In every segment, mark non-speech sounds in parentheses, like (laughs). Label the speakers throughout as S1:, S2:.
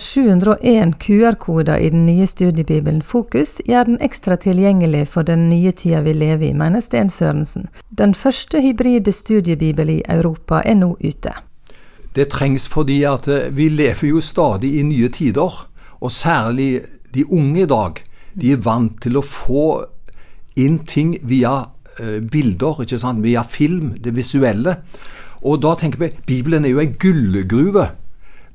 S1: 701 QR-koder i den nye studiebibelen Fokus gjør den ekstra tilgjengelig for den nye tida vi lever i, mener Sten Sørensen. Den første hybride studiebibel i Europa er nå ute.
S2: Det trengs fordi at eh, vi lever jo stadig i nye tider, og særlig de unge i dag. De er vant til å få inn ting via eh, bilder, via film, det visuelle. Og da tenker vi Bibelen er jo en gullgruve.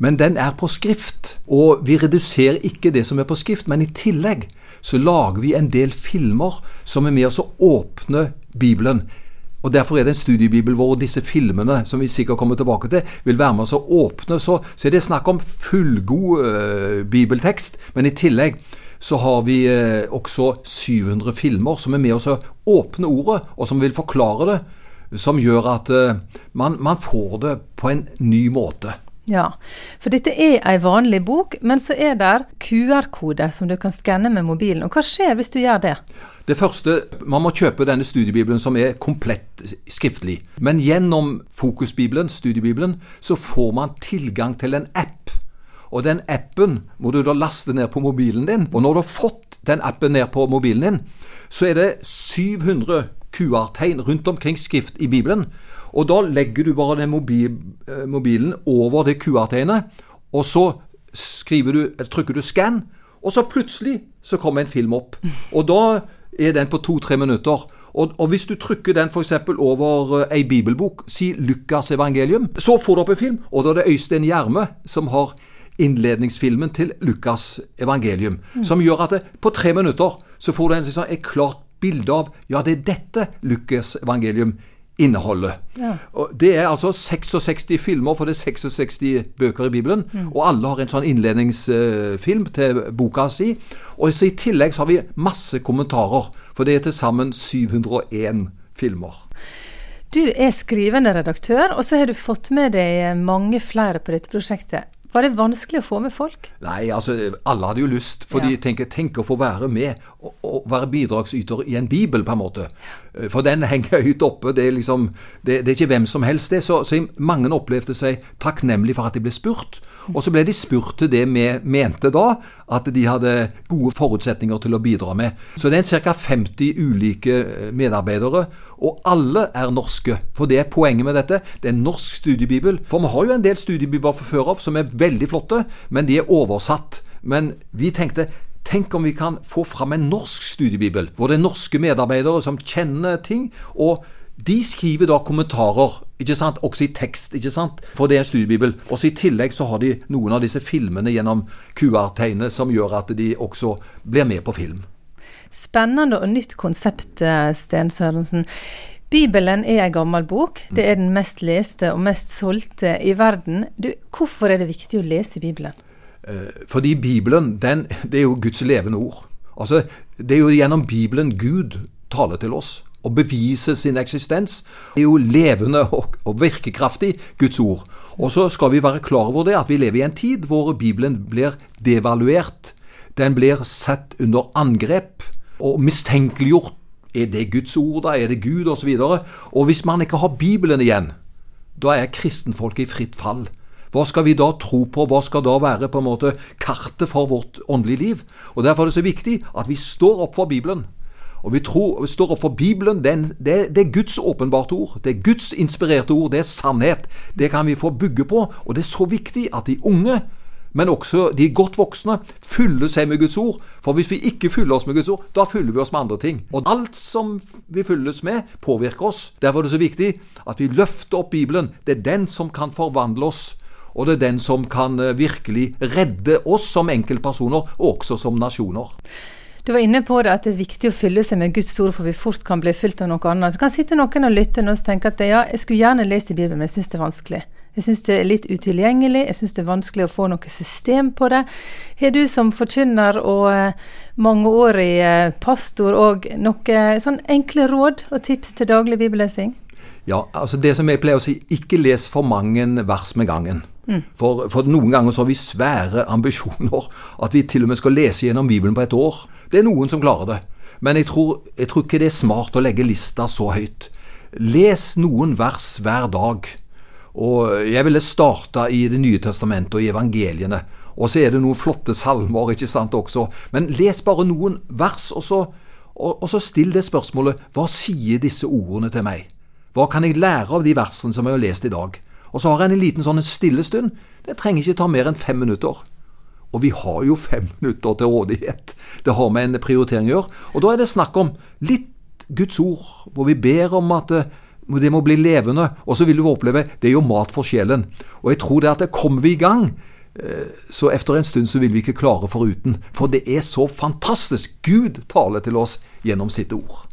S2: Men den er på skrift, og vi reduserer ikke det som er på skrift, men i tillegg så lager vi en del filmer som er med oss å åpne Bibelen. Og Derfor er det en studiebibel hvor disse filmene, som vi sikkert kommer tilbake til, vil være med oss å åpne. Så, så er det snakk om fullgod uh, bibeltekst, men i tillegg så har vi uh, også 700 filmer som er med oss å åpne ordet, og som vil forklare det. Som gjør at uh, man, man får det på en ny måte.
S1: Ja, for dette er ei vanlig bok, men så er det QR-kode som du kan skanne med mobilen. Og hva skjer hvis du gjør det?
S2: Det første, Man må kjøpe denne studiebibelen som er komplett skriftlig. Men gjennom Fokusbibelen, studiebibelen, så får man tilgang til en app. Og den appen må du da laste ned på mobilen din. Og når du har fått den appen ned på mobilen din, så er det 700 QR-tegn rundt omkring skrift i Bibelen. Og da legger du bare den mobil, eh, mobilen over det QR-tegnet, og så du, trykker du 'scan', og så plutselig så kommer en film opp. (laughs) Og da er den på to-tre minutter. Og, og, hvis du trykker den f.eks. over ei bibelbok, si Lukas evangelium, så får du opp en film, og da er det Øystein Gjerme som har innledningsfilmen til Lukas evangelium. Mm. Som gjør at det, på tre minutter så får du en, sånn, et klart bilde av ja, det er dette Lukas evangelium inneholder. Ja. Det er altså 66 filmer, for det er 66 bøker i Bibelen. Mm. Og alle har en sånn innledningsfilm til boka si. Og så I tillegg så har vi masse kommentarer, for det er til sammen 701 filmer.
S1: Du er skrivende redaktør, og så har du fått med deg mange flere på dette prosjektet. Var det vanskelig å få med folk?
S2: Nei, altså alle hadde jo lyst. For ja. de tenker tenk å få være med og, og, være bidragsyter i en bibel, på en måte. For den henger høyt oppe. Det er liksom det, det er ikke hvem som helst, det. Så, så mange opplevde seg takknemlig for at de ble spurt. Og så ble de spurt til det vi mente da, at de hadde gode forutsetninger til å bidra med. Så det er ca. 50 ulike eh, medarbeidere, og alle er norske. For det er poenget med dette. Det er en norsk studiebibel. For vi har jo en del studiebibler fra før av som er veldig flotte, men de er oversatt. Men vi tenkte Tenk om vi kan få fram en norsk studiebibel, hvor det er norske medarbeidere som kjenner ting. og de skriver da kommentarer, ikke sant, også i tekst, ikke sant, for det er en studiebibel. Også I tillegg så har de noen av disse filmene gjennom QR-tegnet som gjør at de også blir med på film.
S1: Spennende og nytt konsept, eh, Sten Sørensen. Bibelen er en gammel bok. Det er den mest leste og mest solgte i verden. Du, hvorfor er det viktig å lese Bibelen?
S2: Eh, fordi Bibelen, den, det er jo Guds levende ord. Altså, Det er jo gjennom Bibelen Gud taler til oss og beviser sin eksistens. Det er jo levende og, og virkekraftig, Guds ord. Og så skal vi være klar over det, at vi lever i en tid hvor Bibelen blir devaluert. Den blir sett under angrep og mistenkeliggjort. Er det Guds ord, da? Er det Gud? Og så. Og hvis man ikke har Bibelen igjen, da er kristenfolket i fritt fall. Hva skal vi da tro på? Hva skal da være på en måte kartet for vårt åndelige liv? Og Derfor er det så viktig at vi står opp for Bibelen. Og vi, tror, vi står opp for Bibelen. Det er, det, det er Guds åpenbarte ord. Det er Guds inspirerte ord. Det er sannhet. Det kan vi få bygge på. Og det er så viktig at de unge men også de godt voksne fyller seg med Guds ord. For hvis vi ikke fyller oss med Guds ord, da fyller vi oss med andre ting. Og alt som vi fylles med, påvirker oss. Derfor er det så viktig at vi løfter opp Bibelen. Det er den som kan forvandle oss og det er den som kan eh, virkelig redde oss som enkeltpersoner, og også som nasjoner.
S1: Du var inne på det at det er viktig å fylle seg med Guds ord, for vi fort kan bli fylt av noe annet. Så kan sitte noen og lytte og tenke at ja, jeg skulle gjerne lest i Bibelen, men jeg syns det er vanskelig. Jeg syns det er litt utilgjengelig, jeg syns det er vanskelig å få noe system på det. Har du som forkynner og eh, mangeårig eh, pastor òg noen sånn enkle råd og tips til daglig bibellesing?
S2: Ja, altså det som jeg pleier å si, ikke les for mange vers med gangen. Mm. For, for, noen ganger så har vi svære ambisjoner. At vi til og med skal lese gjennom Bibelen på et år. Det er noen som klarer det. Men jeg tror, jeg tror ikke det er smart å legge lista så høyt. Les noen vers hver dag. Og jeg ville starta i Det nye testamentet og i evangeliene. Og så er det noen flotte salmer ikke sant også. Men les bare noen vers, og så, og, og så still det spørsmålet Hva sier disse ordene til meg? Hva kan jeg lære av de versene som jeg har lest i dag? Og så har jeg en liten sånn stillestund. Det trenger ikke ta mer enn fem minutter. Og vi har jo fem minutter til rådighet. Det har med en prioritering å gjøre. Og da er det snakk om litt Guds ord, hvor vi ber om at det, det må bli levende. Og så vil du oppleve det er jo mat for sjelen. Og jeg tror det at det kommer vi i gang, eh, så etter en stund så vil vi ikke klare foruten. For det er så fantastisk. Gud taler til oss gjennom sitt ord.